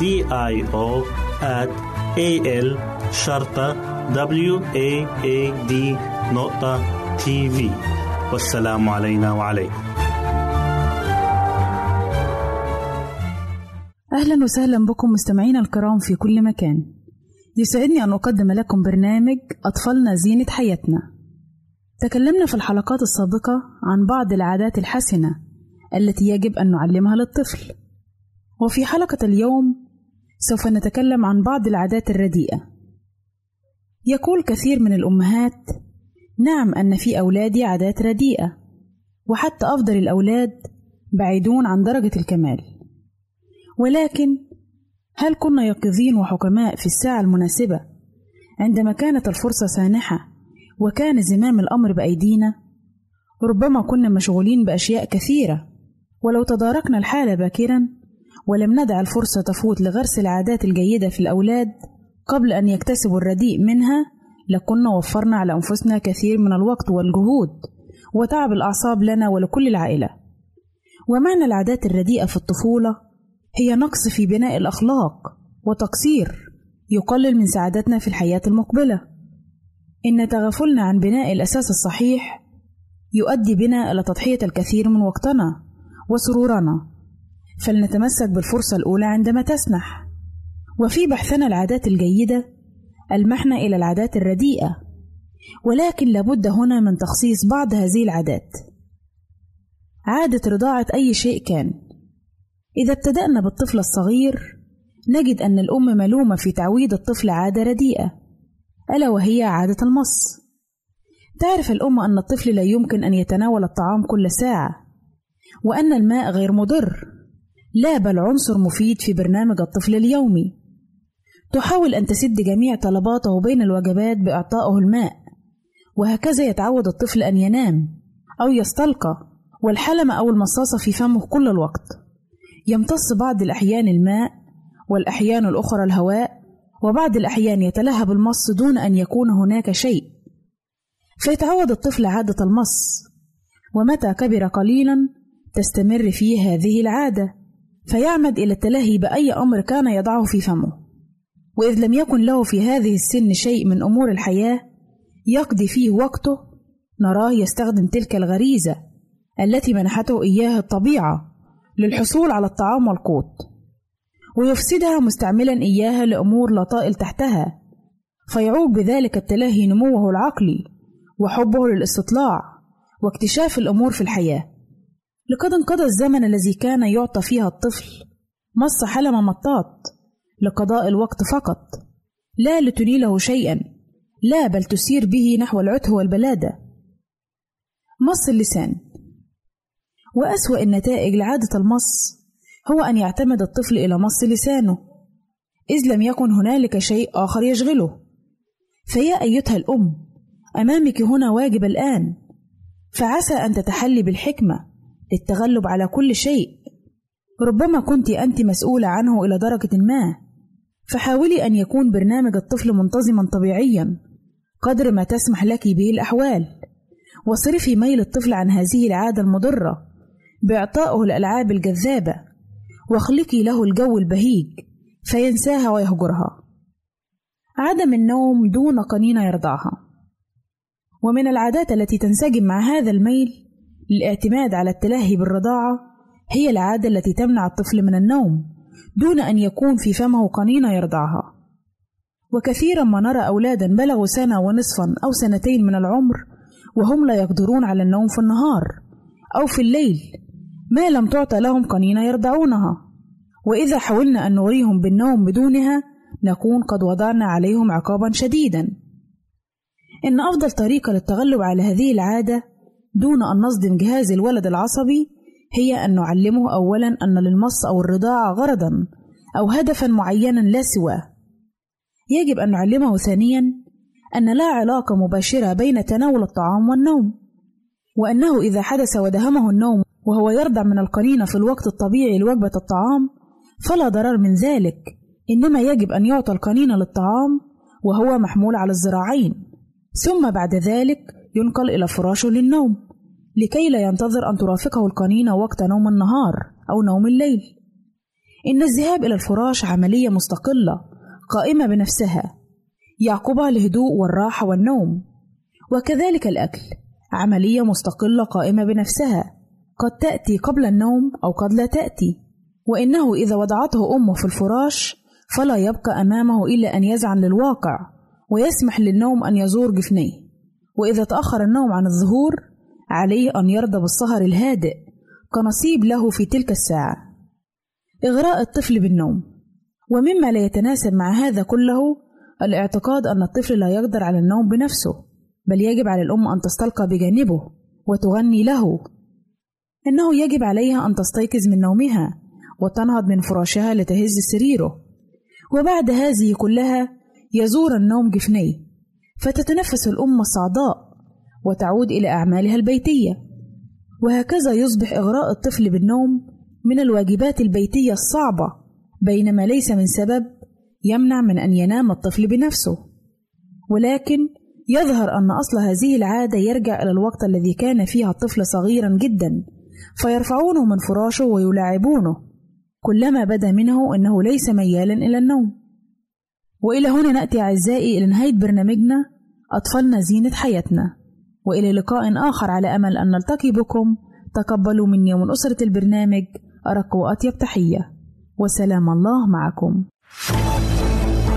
D I O at A L شرطة W A A D نقطة تي في والسلام علينا وعليكم. أهلا وسهلا بكم مستمعينا الكرام في كل مكان. يسعدني أن أقدم لكم برنامج أطفالنا زينة حياتنا. تكلمنا في الحلقات السابقة عن بعض العادات الحسنة التي يجب أن نعلمها للطفل. وفي حلقة اليوم سوف نتكلم عن بعض العادات الرديئة يقول كثير من الأمهات نعم أن في أولادي عادات رديئة وحتى أفضل الأولاد بعيدون عن درجة الكمال ولكن هل كنا يقظين وحكماء في الساعة المناسبة عندما كانت الفرصة سانحة وكان زمام الأمر بأيدينا؟ ربما كنا مشغولين بأشياء كثيرة ولو تداركنا الحالة باكرا ولم ندع الفرصة تفوت لغرس العادات الجيدة في الأولاد قبل أن يكتسبوا الرديء منها لكنا وفرنا على أنفسنا كثير من الوقت والجهود وتعب الأعصاب لنا ولكل العائلة. ومعنى العادات الرديئة في الطفولة هي نقص في بناء الأخلاق وتقصير يقلل من سعادتنا في الحياة المقبلة. إن تغافلنا عن بناء الأساس الصحيح يؤدي بنا إلى تضحية الكثير من وقتنا وسرورنا. فلنتمسك بالفرصة الأولى عندما تسنح وفي بحثنا العادات الجيدة ألمحنا إلى العادات الرديئة. ولكن لابد هنا من تخصيص بعض هذه العادات. عادة رضاعة أي شيء كان. إذا ابتدأنا بالطفل الصغير نجد أن الأم ملومة في تعويد الطفل عادة رديئة ألا وهي عادة المص. تعرف الأم أن الطفل لا يمكن أن يتناول الطعام كل ساعة وأن الماء غير مضر. لا بل عنصر مفيد في برنامج الطفل اليومي. تحاول أن تسد جميع طلباته بين الوجبات بإعطائه الماء. وهكذا يتعود الطفل أن ينام أو يستلقى والحلمة أو المصاصة في فمه كل الوقت. يمتص بعض الأحيان الماء والأحيان الأخرى الهواء وبعض الأحيان يتلهب المص دون أن يكون هناك شيء. فيتعود الطفل عادة المص ومتى كبر قليلا تستمر فيه هذه العادة. فيعمد إلى التلهي بأي أمر كان يضعه في فمه. وإذ لم يكن له في هذه السن شيء من أمور الحياة يقضي فيه وقته نراه يستخدم تلك الغريزة التي منحته إياها الطبيعة للحصول على الطعام والقوت ويفسدها مستعملا إياها لأمور لا طائل تحتها فيعوق بذلك التلهي نموه العقلي وحبه للاستطلاع واكتشاف الأمور في الحياة. لقد انقضى الزمن الذي كان يعطى فيها الطفل. مص حلم مطاط لقضاء الوقت فقط. لا لتنيله شيئا لا بل تسير به نحو العته والبلادة. مص اللسان. وأسوأ النتائج لعادة المص هو أن يعتمد الطفل إلى مص لسانه إذ لم يكن هنالك شيء آخر يشغله. فيا أيتها الأم أمامك هنا واجب الآن فعسى أن تتحلي بالحكمة. للتغلب على كل شيء. ربما كنت أنت مسؤولة عنه إلى درجة ما. فحاولي أن يكون برنامج الطفل منتظما طبيعيا قدر ما تسمح لك به الأحوال. واصرفي ميل الطفل عن هذه العادة المضرة بإعطائه الألعاب الجذابة واخلقي له الجو البهيج فينساها ويهجرها. عدم النوم دون قنين يرضعها ومن العادات التي تنسجم مع هذا الميل للاعتماد على التلهي بالرضاعة هي العادة التي تمنع الطفل من النوم دون أن يكون في فمه قنين يرضعها. وكثيرا ما نرى أولادا بلغوا سنة ونصفا أو سنتين من العمر وهم لا يقدرون على النوم في النهار أو في الليل ما لم تعطى لهم قنينة يرضعونها. وإذا حاولنا أن نغريهم بالنوم بدونها نكون قد وضعنا عليهم عقابا شديدا. إن أفضل طريقة للتغلب على هذه العادة دون أن نصدم جهاز الولد العصبي هي أن نعلمه أولا أن للمص أو الرضاعة غرضا أو هدفا معينا لا سواه. يجب أن نعلمه ثانيا أن لا علاقة مباشرة بين تناول الطعام والنوم وأنه إذا حدث ودهمه النوم وهو يرضع من القنينة في الوقت الطبيعي لوجبة الطعام فلا ضرر من ذلك إنما يجب أن يعطى القنينة للطعام وهو محمول على الذراعين ثم بعد ذلك ينقل إلى فراشه للنوم لكي لا ينتظر أن ترافقه القنينة وقت نوم النهار أو نوم الليل. إن الذهاب إلى الفراش عملية مستقلة قائمة بنفسها. يعقبها الهدوء والراحة والنوم. وكذلك الأكل عملية مستقلة قائمة بنفسها. قد تأتي قبل النوم أو قد لا تأتي. وإنه إذا وضعته أمه في الفراش فلا يبقى أمامه إلا أن يزعن للواقع ويسمح للنوم أن يزور جفنيه. وإذا تأخر النوم عن الظهور عليه أن يرضى بالسهر الهادئ كنصيب له في تلك الساعة. إغراء الطفل بالنوم. ومما لا يتناسب مع هذا كله الاعتقاد أن الطفل لا يقدر على النوم بنفسه بل يجب على الأم أن تستلقى بجانبه وتغني له. إنه يجب عليها أن تستيقظ من نومها وتنهض من فراشها لتهز سريره. وبعد هذه كلها يزور النوم جفنيه. فتتنفس الأم الصعداء وتعود إلى أعمالها البيتية. وهكذا يصبح إغراء الطفل بالنوم من الواجبات البيتية الصعبة بينما ليس من سبب يمنع من أن ينام الطفل بنفسه. ولكن يظهر أن أصل هذه العادة يرجع إلى الوقت الذي كان فيها الطفل صغيرا جدا فيرفعونه من فراشه ويلاعبونه كلما بدا منه أنه ليس ميالا إلى النوم. وإلى هنا نأتي أعزائي إلى نهاية برنامجنا. أطفالنا زينة حياتنا. وإلى لقاء آخر على أمل أن نلتقي بكم. تقبلوا مني ومن أسرة البرنامج أرق وأطيب تحية. وسلام الله معكم.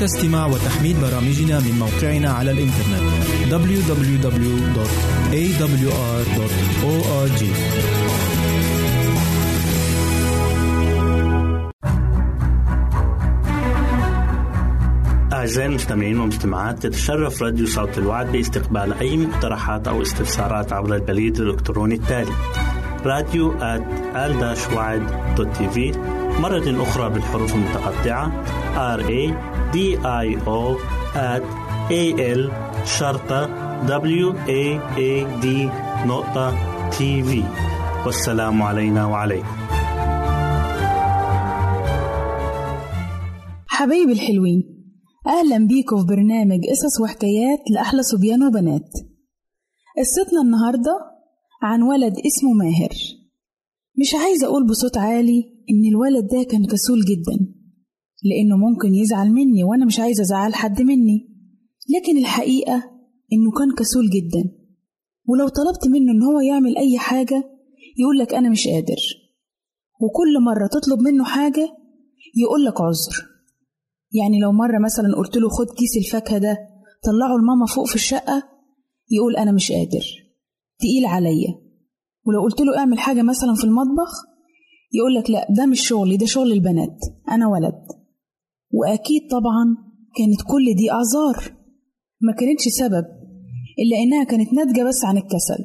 يمكنك استماع وتحميل برامجنا من موقعنا على الإنترنت www.awr.org أعزائي المستمعين والمستمعات تتشرف راديو صوت الوعد باستقبال أي مقترحات أو استفسارات عبر البريد الإلكتروني التالي راديو آل مرة أخرى بالحروف المتقطعة R A D I O at A L شرطة W A A D نقطة تي في والسلام علينا وعليكم. حبايبي الحلوين أهلا بيكم في برنامج قصص وحكايات لأحلى صبيان وبنات. قصتنا النهاردة عن ولد اسمه ماهر. مش عايزة أقول بصوت عالي إن الولد ده كان كسول جدا. لأنه ممكن يزعل مني وأنا مش عايزة أزعل حد مني. لكن الحقيقة إنه كان كسول جدا. ولو طلبت منه إن هو يعمل أي حاجة يقولك أنا مش قادر. وكل مرة تطلب منه حاجة يقولك عذر. يعني لو مرة مثلا قلت له خد كيس الفاكهة ده طلعه لماما فوق في الشقة يقول أنا مش قادر. تقيل عليا. ولو قلت له اعمل حاجة مثلا في المطبخ يقول لك لا ده مش شغلي ده شغل البنات. أنا ولد. وأكيد طبعا كانت كل دي أعذار ما كانتش سبب إلا إنها كانت ناتجة بس عن الكسل.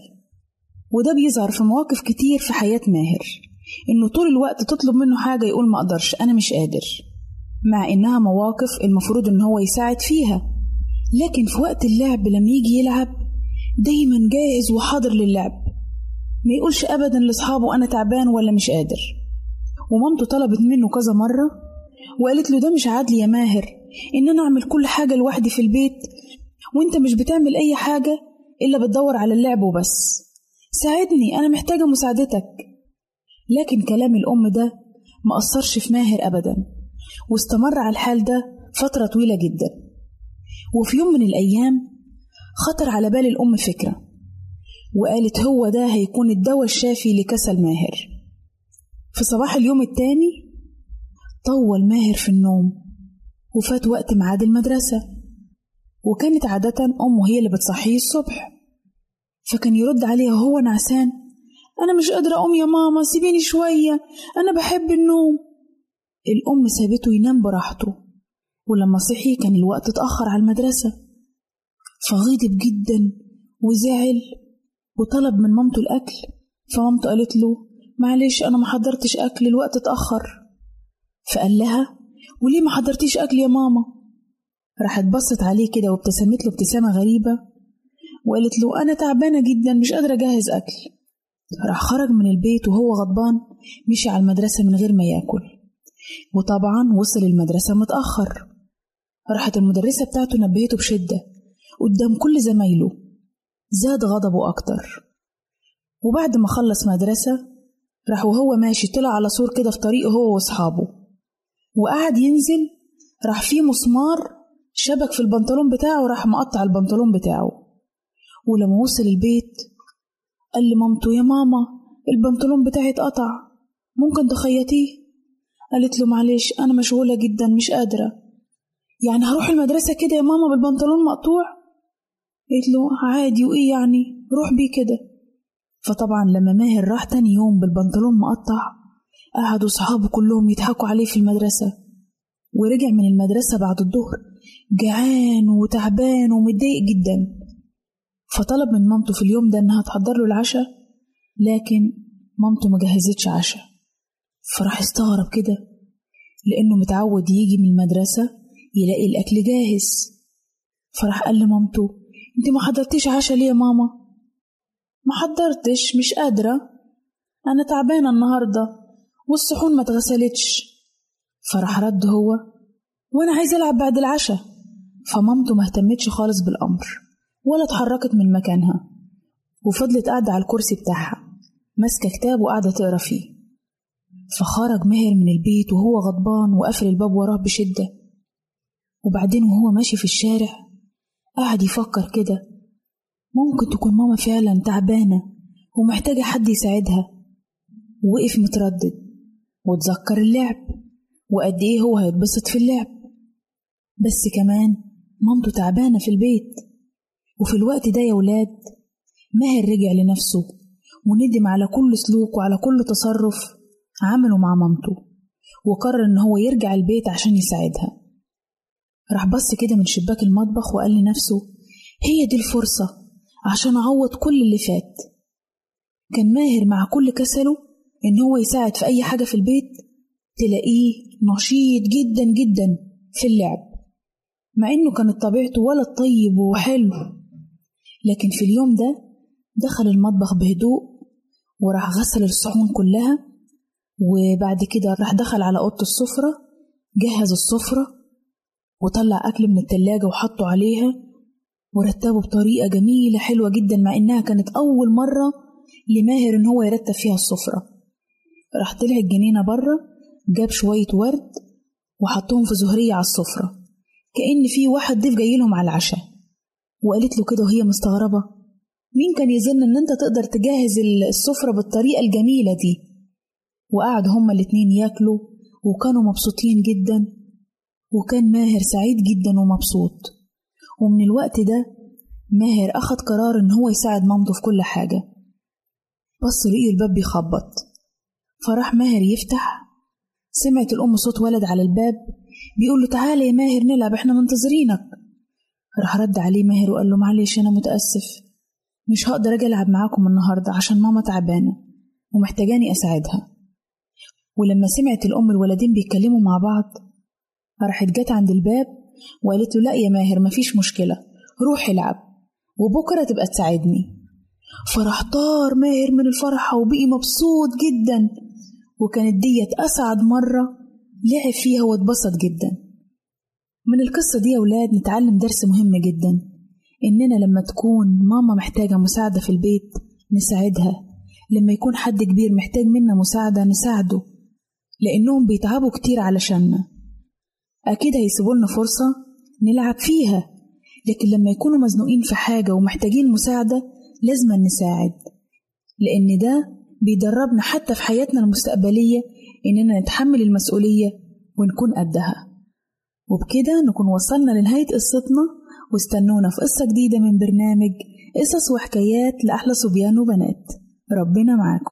وده بيظهر في مواقف كتير في حياة ماهر إنه طول الوقت تطلب منه حاجة يقول ما أقدرش أنا مش قادر. مع إنها مواقف المفروض إن هو يساعد فيها. لكن في وقت اللعب لما يجي يلعب دايما جاهز وحاضر للعب. ما يقولش أبدا لأصحابه أنا تعبان ولا مش قادر. ومامته طلبت منه كذا مرة وقالت له ده مش عادل يا ماهر إن أنا أعمل كل حاجة لوحدي في البيت وإنت مش بتعمل أي حاجة إلا بتدور على اللعب وبس. ساعدني أنا محتاجة مساعدتك. لكن كلام الأم ده ما أثرش في ماهر أبدا واستمر على الحال ده فترة طويلة جدا. وفي يوم من الأيام خطر على بال الأم فكرة وقالت هو ده هيكون الدواء الشافي لكسل ماهر. في صباح اليوم التاني طول ماهر في النوم وفات وقت ميعاد المدرسة. وكانت عادة أمه هي اللي بتصحيه الصبح. فكان يرد عليها هو نعسان أنا مش قادرة أقوم يا ماما سيبيني شوية أنا بحب النوم. الأم سابته ينام براحته ولما صحي كان الوقت اتأخر على المدرسة. فغضب جدا وزعل وطلب من مامته الأكل. فمامته قالت له معلش أنا ما حضرتش أكل الوقت اتأخر. فقال لها وليه ما حضرتيش أكل يا ماما؟ راحت بصت عليه كده وابتسمت له ابتسامة غريبة وقالت له أنا تعبانة جدا مش قادرة أجهز أكل. راح خرج من البيت وهو غضبان مشي على المدرسة من غير ما ياكل وطبعا وصل المدرسة متأخر. راحت المدرسة بتاعته نبهته بشدة قدام كل زمايله. زاد غضبه أكتر. وبعد ما خلص مدرسة راح وهو ماشي طلع على سور كده في طريقه هو وأصحابه. وقعد ينزل راح فيه مسمار شبك في البنطلون بتاعه وراح مقطع البنطلون بتاعه. ولما وصل البيت قال لمامته يا ماما البنطلون بتاعي اتقطع ممكن تخيطيه؟ قالت له معلش أنا مشغولة جدا مش قادرة. يعني هروح المدرسة كده يا ماما بالبنطلون مقطوع؟ قالت له عادي وإيه يعني؟ روح بيه كده. فطبعا لما ماهر راح تاني يوم بالبنطلون مقطع قعدوا صحابه كلهم يضحكوا عليه في المدرسة. ورجع من المدرسة بعد الظهر جعان وتعبان ومتضايق جدا. فطلب من مامته في اليوم ده إنها تحضر له العشاء لكن مامته ما جهزتش عشاء. فراح استغرب كده لأنه متعود يجي من المدرسة يلاقي الأكل جاهز. فراح قال لمامته أنت ما حضرتيش عشاء ليه يا ماما؟ ما حضرتش مش قادرة. أنا تعبانة النهاردة. والصحون ما اتغسلتش فراح رد هو وأنا عايز ألعب بعد العشاء. فمامته ما اهتمتش خالص بالأمر ولا اتحركت من مكانها. وفضلت قاعدة على الكرسي بتاعها ماسكة كتاب وقاعدة تقرأ فيه. فخرج ماهر من البيت وهو غضبان وقفل الباب وراه بشدة. وبعدين وهو ماشي في الشارع قعد يفكر كده. ممكن تكون ماما فعلا تعبانة ومحتاجة حد يساعدها. ووقف متردد. وتذكر اللعب وقد إيه هو هيتبسط في اللعب. بس كمان مامته تعبانة في البيت. وفي الوقت ده يا ولاد ماهر رجع لنفسه وندم على كل سلوك وعلى كل تصرف عمله مع مامته وقرر إن هو يرجع البيت عشان يساعدها. راح بص كده من شباك المطبخ وقال لنفسه هي دي الفرصة عشان أعوض كل اللي فات. كان ماهر مع كل كسله إن هو يساعد في أي حاجة في البيت تلاقيه نشيط جدا جدا في اللعب مع إنه كانت طبيعته ولد طيب وحلو. لكن في اليوم ده دخل المطبخ بهدوء وراح غسل الصحون كلها وبعد كده راح دخل على أوضة السفرة جهز السفرة وطلع أكل من التلاجة وحطه عليها ورتبه بطريقة جميلة حلوة جدا مع إنها كانت أول مرة لماهر إن هو يرتب فيها السفرة. راح طلع الجنينة بره جاب شوية ورد وحطهم في زهرية على السفرة كأن في واحد ضيف جايلهم على العشاء. وقالت له كده وهي مستغربة مين كان يظن إن أنت تقدر تجهز السفرة بالطريقة الجميلة دي؟ وقعد هما الاتنين ياكلوا وكانوا مبسوطين جدا وكان ماهر سعيد جدا ومبسوط. ومن الوقت ده ماهر أخد قرار إن هو يساعد مامته في كل حاجة. بص لقي الباب بيخبط. فراح ماهر يفتح. سمعت الأم صوت ولد على الباب. بيقول له تعالى يا ماهر نلعب إحنا منتظرينك. راح رد عليه ماهر وقال له معلش أنا متأسف. مش هقدر أجي ألعب معاكم النهاردة عشان ماما تعبانة ومحتاجاني أساعدها. ولما سمعت الأم الولدين بيتكلموا مع بعض راحت جت عند الباب وقالت له لا يا ماهر مفيش مشكلة روح العب وبكرة تبقى تساعدني. فراح طار ماهر من الفرحة وبقي مبسوط جدا. وكانت ديت أسعد مرة لعب فيها واتبسط جدا. من القصة دي يا ولاد نتعلم درس مهم جدا. إننا لما تكون ماما محتاجة مساعدة في البيت نساعدها. لما يكون حد كبير محتاج منا مساعدة نساعده. لأنهم بيتعبوا كتير علشاننا. أكيد هيسيبولنا فرصة نلعب فيها. لكن لما يكونوا مزنوقين في حاجة ومحتاجين مساعدة لازم نساعد لأن ده بيدربنا حتى في حياتنا المستقبلية إننا نتحمل المسؤولية ونكون قدها. وبكده نكون وصلنا لنهاية قصتنا واستنونا في قصة جديدة من برنامج قصص وحكايات لأحلى صبيان وبنات. ربنا معاكم.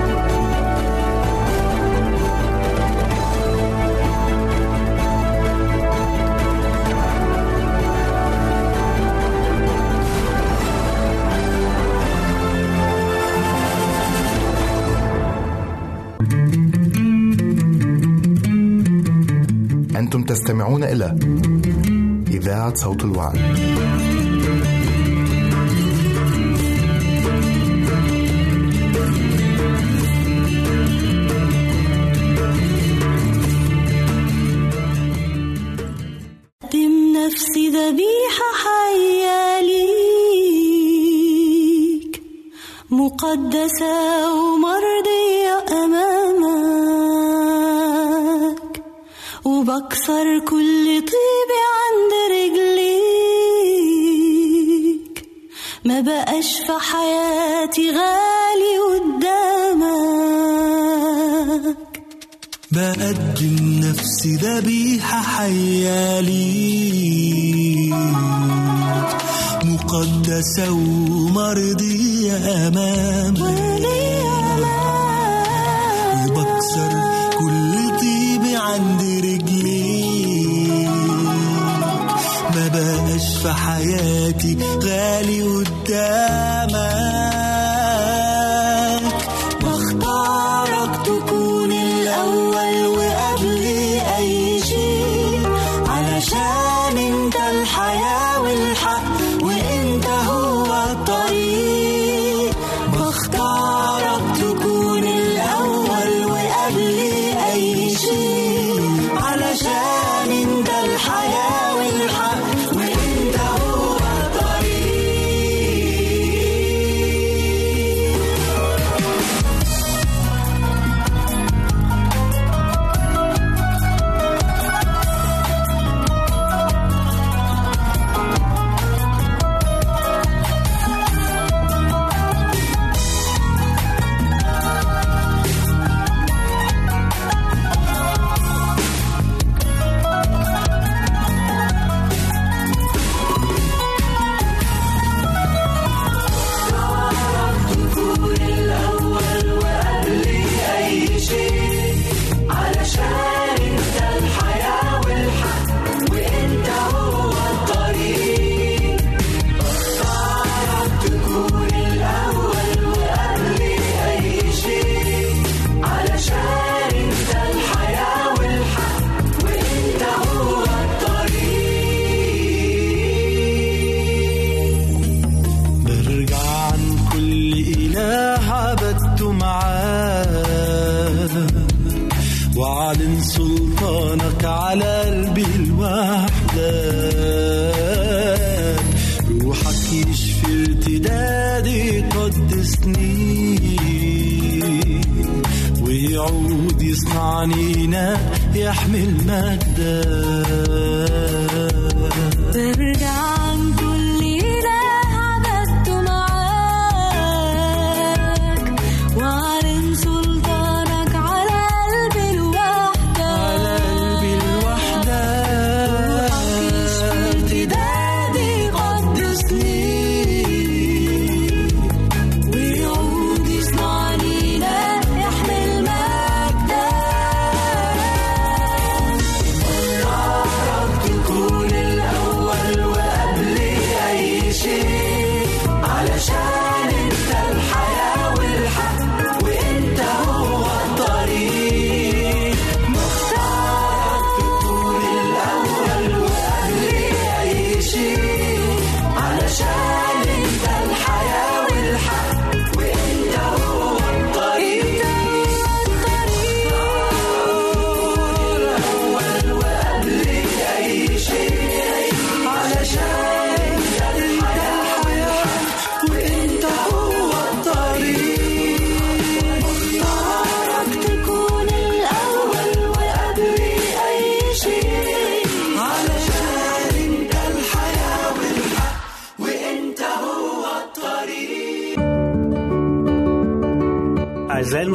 أنتم تستمعون إلى إذاعة صوت الوعد. قدم نفسي ذبيحة حية ليك مقدسة ومرضية أمامك وبكسر كل طيبة عند رجليك. ما بقاش في حياتي غالي قدامك. بقدم نفسي ذبيحة حية ليك. مقدسة ومرضية أمامك. غالي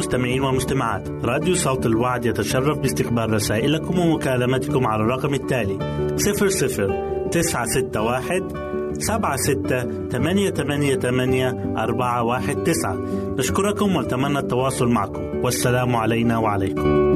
المستمعين والمستمعات راديو صوت الوعد يتشرف باستقبال رسائلكم ومكالمتكم على الرقم التالي 00 961 سبعة ستة ثمانية ثمانية ثمانية أربعة واحد تسعة. نشكركم ونتمنى التواصل معكم. والسلام علينا وعليكم.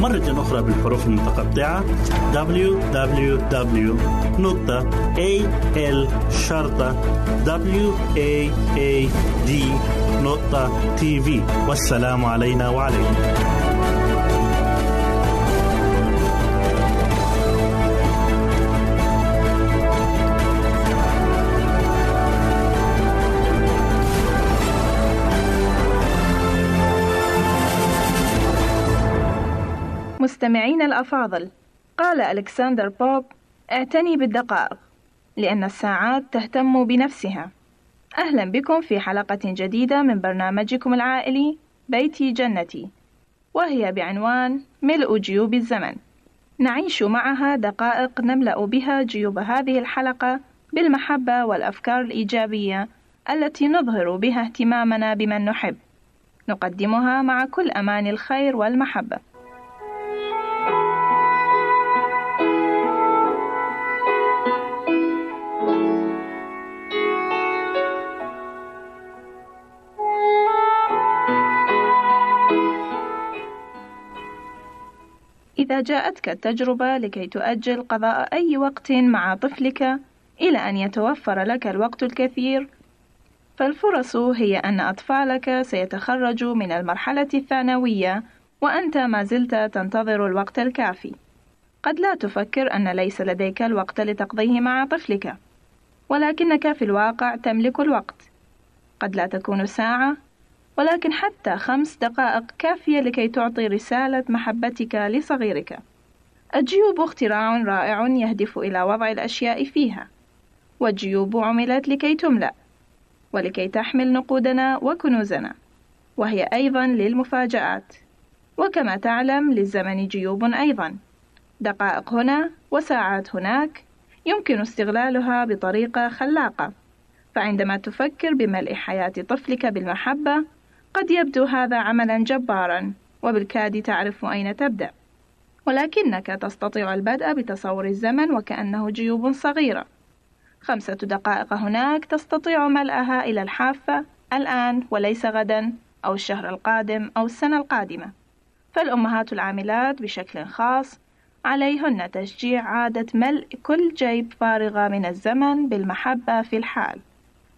مرة أخرى بالحروف المتقطعة www.al-waad.tv والسلام علينا وعليكم. مستمعين الأفاضل. قال ألكسندر بوب اعتني بالدقائق لأن الساعات تهتم بنفسها. أهلا بكم في حلقة جديدة من برنامجكم العائلي بيتي جنتي وهي بعنوان ملء جيوب الزمن نعيش معها دقائق نملأ بها جيوب هذه الحلقة بالمحبة والأفكار الإيجابية التي نظهر بها اهتمامنا بمن نحب. نقدمها مع كل أمان الخير والمحبة. إذا جاءتك التجربة لكي تؤجل قضاء أي وقت مع طفلك إلى أن يتوفر لك الوقت الكثير، فالفرص هي أن أطفالك سيتخرجوا من المرحلة الثانوية وأنت ما زلت تنتظر الوقت الكافي. قد لا تفكر أن ليس لديك الوقت لتقضيه مع طفلك، ولكنك في الواقع تملك الوقت. قد لا تكون ساعة ولكن حتى خمس دقائق كافية لكي تعطي رسالة محبتك لصغيرك. الجيوب اختراع رائع يهدف إلى وضع الأشياء فيها، والجيوب عملت لكي تملأ، ولكي تحمل نقودنا وكنوزنا، وهي أيضا للمفاجآت، وكما تعلم للزمن جيوب أيضا، دقائق هنا وساعات هناك، يمكن استغلالها بطريقة خلاقة. فعندما تفكر بملء حياة طفلك بالمحبة قد يبدو هذا عملا جبارا وبالكاد تعرف أين تبدأ. ولكنك تستطيع البدء بتصور الزمن وكأنه جيوب صغيرة. خمسة دقائق هناك تستطيع ملأها إلى الحافة الآن وليس غدا أو الشهر القادم أو السنة القادمة. فالأمهات العاملات بشكل خاص عليهن تشجيع عادة ملء كل جيب فارغة من الزمن بالمحبة في الحال.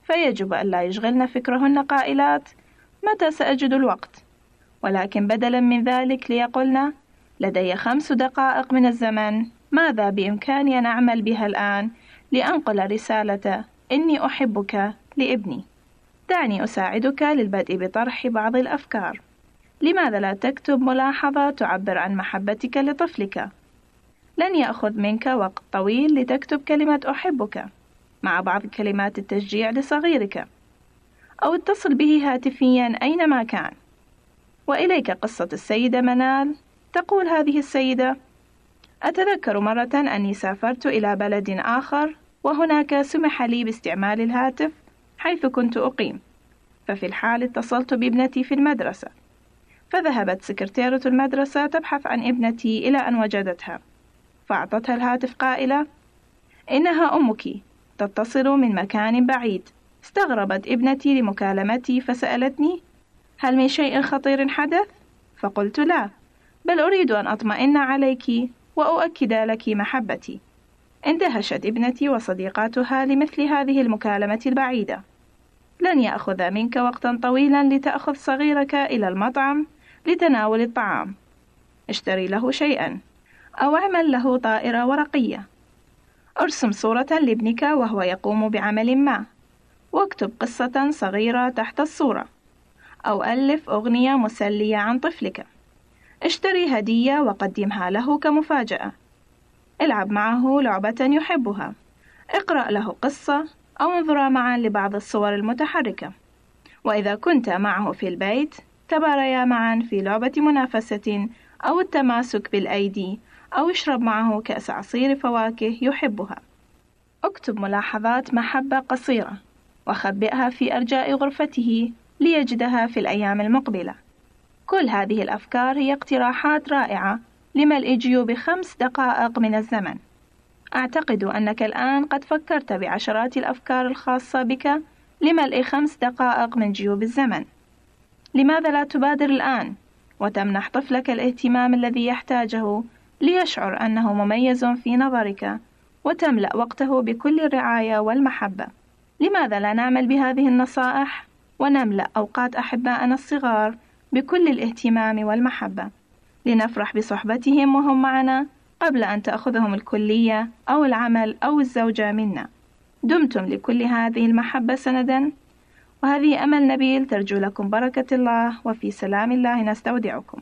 فيجب ألا يشغلن فكرهن قائلات متى سأجد الوقت؟ ولكن بدلا من ذلك ليقلن لدي خمس دقائق من الزمن. ماذا بإمكاني أن أعمل بها الآن؟ لأنقل رسالة إني أحبك لابني. دعني أساعدك للبدء بطرح بعض الأفكار. لماذا لا تكتب ملاحظة تعبر عن محبتك لطفلك؟ لن يأخذ منك وقت طويل لتكتب كلمة أحبك مع بعض كلمات التشجيع لصغيرك. أو اتصل به هاتفيا أينما كان. وإليك قصة السيدة منال. تقول هذه السيدة أتذكر مرة أني سافرت إلى بلد آخر وهناك سمح لي باستعمال الهاتف حيث كنت أقيم. ففي الحال اتصلت بابنتي في المدرسة. فذهبت سكرتيرة المدرسة تبحث عن ابنتي إلى أن وجدتها. فأعطتها الهاتف قائلة إنها أمك. تتصل من مكان بعيد. استغربت ابنتي لمكالمتي فسألتني هل من شيء خطير حدث؟ فقلت لا بل أريد أن أطمئن عليك وأؤكد لك محبتي. اندهشت ابنتي وصديقاتها لمثل هذه المكالمة البعيدة. لن يأخذ منك وقتا طويلا لتأخذ صغيرك إلى المطعم لتناول الطعام. اشتري له شيئا أو اعمل له طائرة ورقية. أرسم صورة لابنك وهو يقوم بعمل ما. واكتب قصة صغيرة تحت الصورة. أو ألف أغنية مسلية عن طفلك. اشتري هدية وقدمها له كمفاجأة. العب معه لعبة يحبها. اقرأ له قصة أو انظرا معا لبعض الصور المتحركة. وإذا كنت معه في البيت تباريا معا في لعبة منافسة أو التماسك بالأيدي أو اشرب معه كأس عصير فواكه يحبها. اكتب ملاحظات محبة قصيرة. وخبئها في أرجاء غرفته ليجدها في الأيام المقبلة. كل هذه الأفكار هي اقتراحات رائعة لملء جيوب خمس دقائق من الزمن. أعتقد أنك الآن قد فكرت بعشرات الأفكار الخاصة بك لملء خمس دقائق من جيوب الزمن. لماذا لا تبادر الآن وتمنح طفلك الاهتمام الذي يحتاجه ليشعر أنه مميز في نظرك وتملأ وقته بكل الرعاية والمحبة؟ لماذا لا نعمل بهذه النصائح ونملأ أوقات أحبائنا الصغار بكل الاهتمام والمحبة؟ لنفرح بصحبتهم وهم معنا قبل أن تأخذهم الكلية أو العمل أو الزوجة منا. دمتم لكل هذه المحبة سندا. وهذه أمل نبيل ترجو لكم بركة الله وفي سلام الله نستودعكم.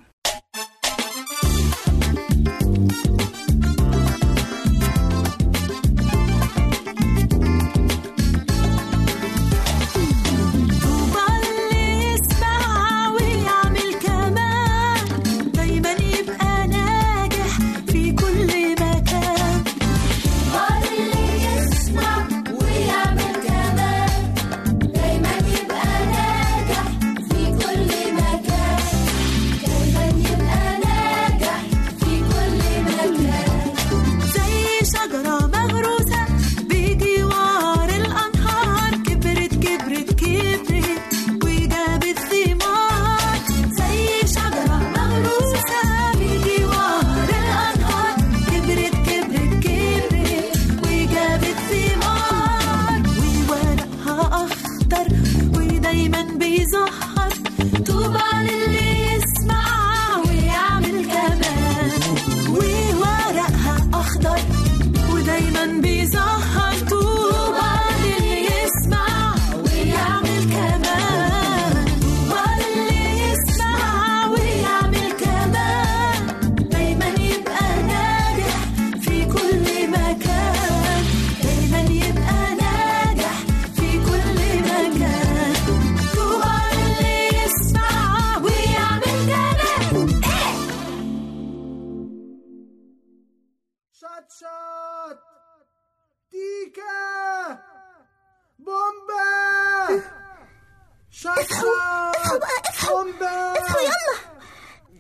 بومبا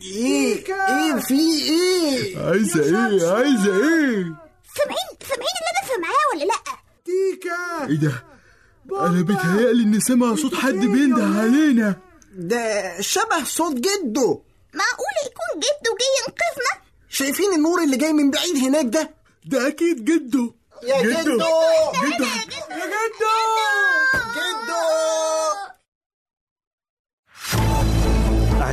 إيه إيه في إيه؟ عايزة إيه؟ عايزة إيه؟ سامعين؟ سامعين اللي أنا سامعاه ولا لأ؟ تيكا. إيه ده؟ أنا بيتهيألي إني سامع صوت حد بينده علينا. ده شبه صوت جده. معقول يكون جده جاي ينقذنا؟ شايفين النور اللي جاي من بعيد هناك ده؟ ده أكيد جده. يا جدو جدو جدو يا جدو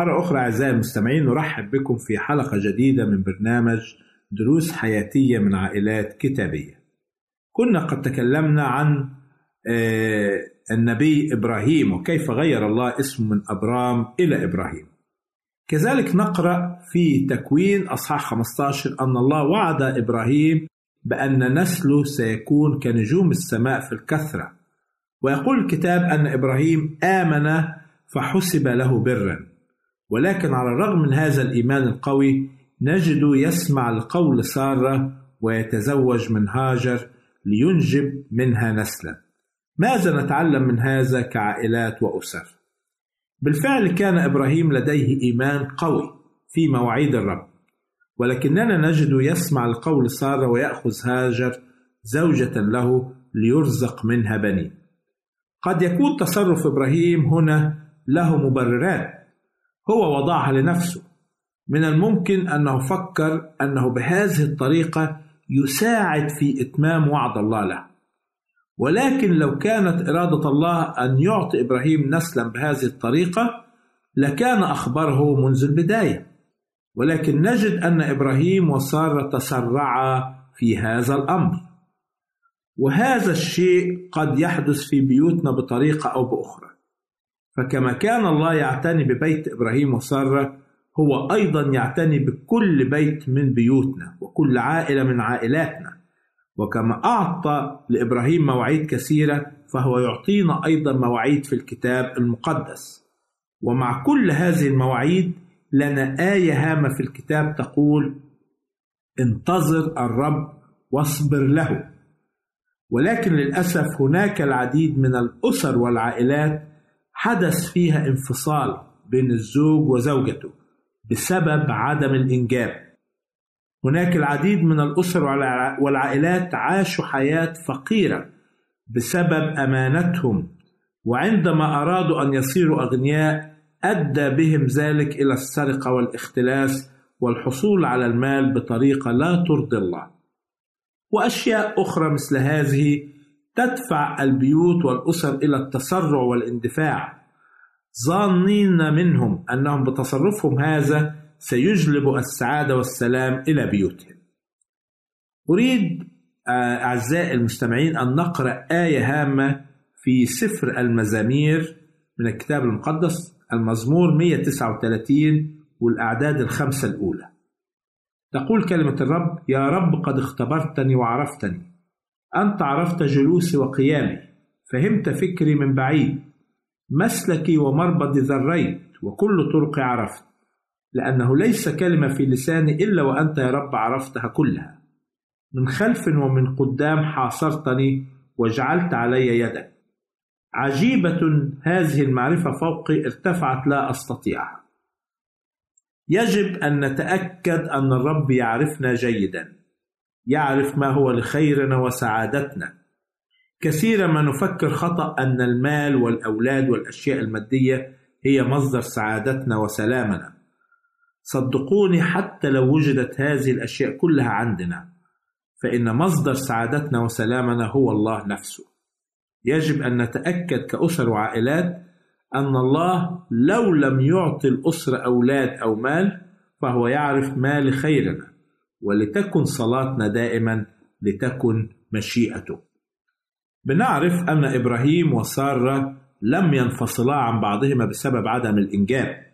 مرة أخرى أعزائي المستمعين نرحب بكم في حلقة جديدة من برنامج دروس حياتية من عائلات كتابية. كنا قد تكلمنا عن آه، النبي إبراهيم وكيف غير الله اسمه من أبرام إلى إبراهيم. كذلك نقرأ في تكوين أصحاح 15 أن الله وعد إبراهيم بأن نسله سيكون كنجوم السماء في الكثرة ويقول الكتاب أن إبراهيم آمن فحسب له برا ولكن على الرغم من هذا الإيمان القوي نجد يسمع لقول سارة ويتزوج من هاجر لينجب منها نسلا ماذا نتعلم من هذا كعائلات وأسر؟ بالفعل كان إبراهيم لديه إيمان قوي في مواعيد الرب ولكننا نجد يسمع القول سارة ويأخذ هاجر زوجة له ليرزق منها بنين قد يكون تصرف إبراهيم هنا له مبررات هو وضعها لنفسه. من الممكن أنه فكر أنه بهذه الطريقة يساعد في إتمام وعد الله له. ولكن لو كانت إرادة الله أن يعطي إبراهيم نسلا بهذه الطريقة لكان أخبره منذ البداية. ولكن نجد أن إبراهيم وسارة تسرعا في هذا الأمر. وهذا الشيء قد يحدث في بيوتنا بطريقة أو بأخرى. فكما كان الله يعتني ببيت إبراهيم وسارة هو أيضا يعتني بكل بيت من بيوتنا وكل عائلة من عائلاتنا. وكما أعطى لإبراهيم مواعيد كثيرة فهو يعطينا أيضا مواعيد في الكتاب المقدس. ومع كل هذه المواعيد لنا آية هامة في الكتاب تقول انتظر الرب واصبر له. ولكن للأسف هناك العديد من الأسر والعائلات حدث فيها انفصال بين الزوج وزوجته بسبب عدم الإنجاب. هناك العديد من الأسر والعائلات عاشوا حياة فقيرة بسبب أمانتهم وعندما أرادوا أن يصيروا أغنياء أدى بهم ذلك إلى السرقة والاختلاس والحصول على المال بطريقة لا ترضي الله. وأشياء أخرى مثل هذه تدفع البيوت والأسر إلى التسرع والاندفاع. ظانين منهم أنهم بتصرفهم هذا سيجلب السعادة والسلام إلى بيوتهم. أريد أعزائي المستمعين أن نقرأ آية هامة في سفر المزامير من الكتاب المقدس المزمور 139 والأعداد الخمسة الأولى. تقول كلمة الرب يا رب قد اختبرتني وعرفتني. أنت عرفت جلوسي وقيامي. فهمت فكري من بعيد. مسلكي ومربض ذريت وكل طرقي عرفت. لأنه ليس كلمة في لساني إلا وأنت يا رب عرفتها كلها. من خلف ومن قدام حاصرتني وجعلت علي يدك. عجيبة هذه المعرفة فوقي ارتفعت لا أستطيعها. يجب أن نتأكد أن الرب يعرفنا جيدا. يعرف ما هو لخيرنا وسعادتنا. كثيرا ما نفكر خطأ أن المال والأولاد والأشياء المادية هي مصدر سعادتنا وسلامنا. صدقوني حتى لو وجدت هذه الأشياء كلها عندنا فإن مصدر سعادتنا وسلامنا هو الله نفسه. يجب أن نتأكد كأسر وعائلات أن الله لو لم يعطي الأسرة أولاد أو مال فهو يعرف ما لخيرنا. ولتكن صلاتنا دائما لتكن مشيئته بنعرف أن إبراهيم وسارة لم ينفصلا عن بعضهما بسبب عدم الإنجاب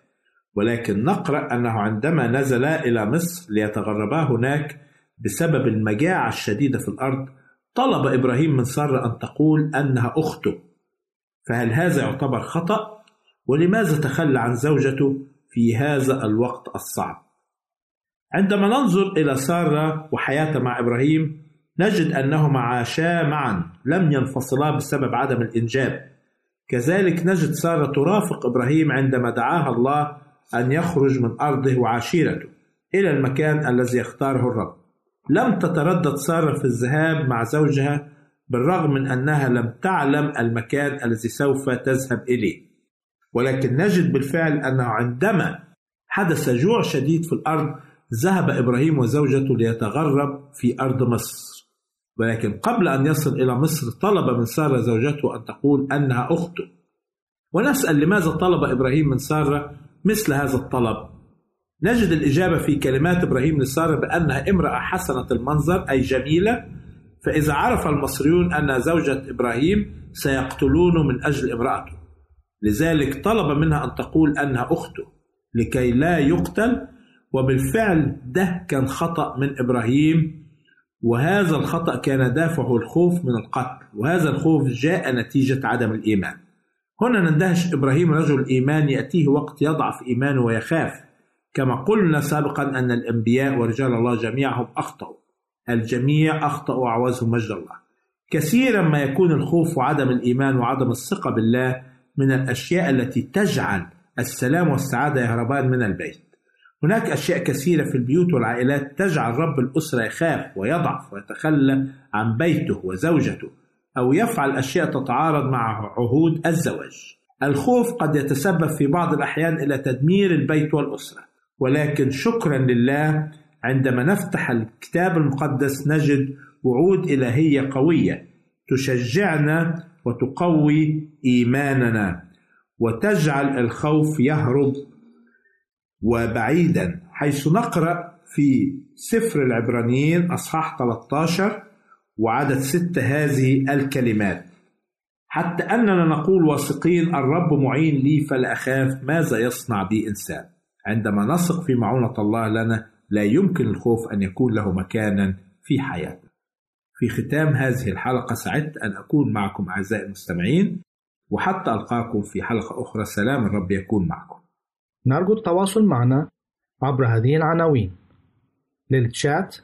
ولكن نقرأ أنه عندما نزلا إلى مصر ليتغربا هناك بسبب المجاعة الشديدة في الأرض طلب إبراهيم من سارة أن تقول أنها أخته فهل هذا يعتبر خطأ؟ ولماذا تخلى عن زوجته في هذا الوقت الصعب؟ عندما ننظر إلى سارة وحياتها مع إبراهيم نجد أنهما عاشا معا لم ينفصلا بسبب عدم الإنجاب. كذلك نجد سارة ترافق إبراهيم عندما دعاها الله أن يخرج من أرضه وعشيرته إلى المكان الذي يختاره الرب. لم تتردد سارة في الذهاب مع زوجها بالرغم من أنها لم تعلم المكان الذي سوف تذهب إليه. ولكن نجد بالفعل أنه عندما حدث جوع شديد في الأرض ذهب إبراهيم وزوجته ليتغرب في أرض مصر. ولكن قبل أن يصل إلى مصر طلب من سارة زوجته أن تقول أنها أخته. ونسأل لماذا طلب إبراهيم من سارة مثل هذا الطلب؟ نجد الإجابة في كلمات إبراهيم لسارة بأنها امرأة حسنة المنظر أي جميلة. فإذا عرف المصريون أن زوجة إبراهيم سيقتلونه من أجل امرأته. لذلك طلب منها أن تقول أنها أخته لكي لا يقتل وبالفعل ده كان خطأ من إبراهيم وهذا الخطأ كان دافعه الخوف من القتل وهذا الخوف جاء نتيجة عدم الإيمان. هنا نندهش إبراهيم رجل الإيمان يأتيه وقت يضعف إيمانه ويخاف. كما قلنا سابقا أن الأنبياء ورجال الله جميعهم أخطأوا. الجميع أخطأوا وعوزهم مجد الله. كثيرا ما يكون الخوف وعدم الإيمان وعدم الثقة بالله من الأشياء التي تجعل السلام والسعادة يهربان من البيت. هناك أشياء كثيرة في البيوت والعائلات تجعل رب الأسرة يخاف ويضعف ويتخلى عن بيته وزوجته أو يفعل أشياء تتعارض مع عهود الزواج. الخوف قد يتسبب في بعض الأحيان إلى تدمير البيت والأسرة ولكن شكرا لله عندما نفتح الكتاب المقدس نجد وعود إلهية قوية تشجعنا وتقوي إيماننا وتجعل الخوف يهرب وبعيدا حيث نقرأ في سفر العبرانيين أصحاح 13 وعدد ستة هذه الكلمات. حتى أننا نقول واثقين الرب معين لي فلا أخاف ماذا يصنع بي إنسان؟ عندما نثق في معونة الله لنا لا يمكن الخوف أن يكون له مكانا في حياتنا. في ختام هذه الحلقة سعدت أن أكون معكم أعزائي المستمعين وحتى ألقاكم في حلقة أخرى. سلام الرب يكون معكم. نرجو التواصل معنا عبر هذه العناوين. للتشات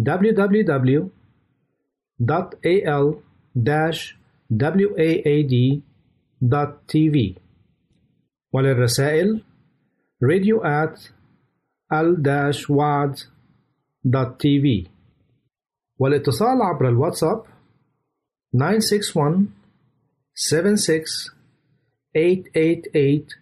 www.al-waad.tv وللرسائل radio at al-waad.tv والاتصال عبر الواتساب 961 76 888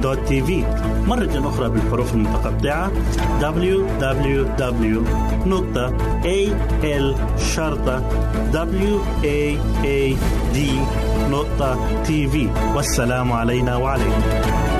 www.al-waad.tv مرة أخرى بالحروف المتقطعة. Www.al-waad.tv والسلام علينا وعليكم.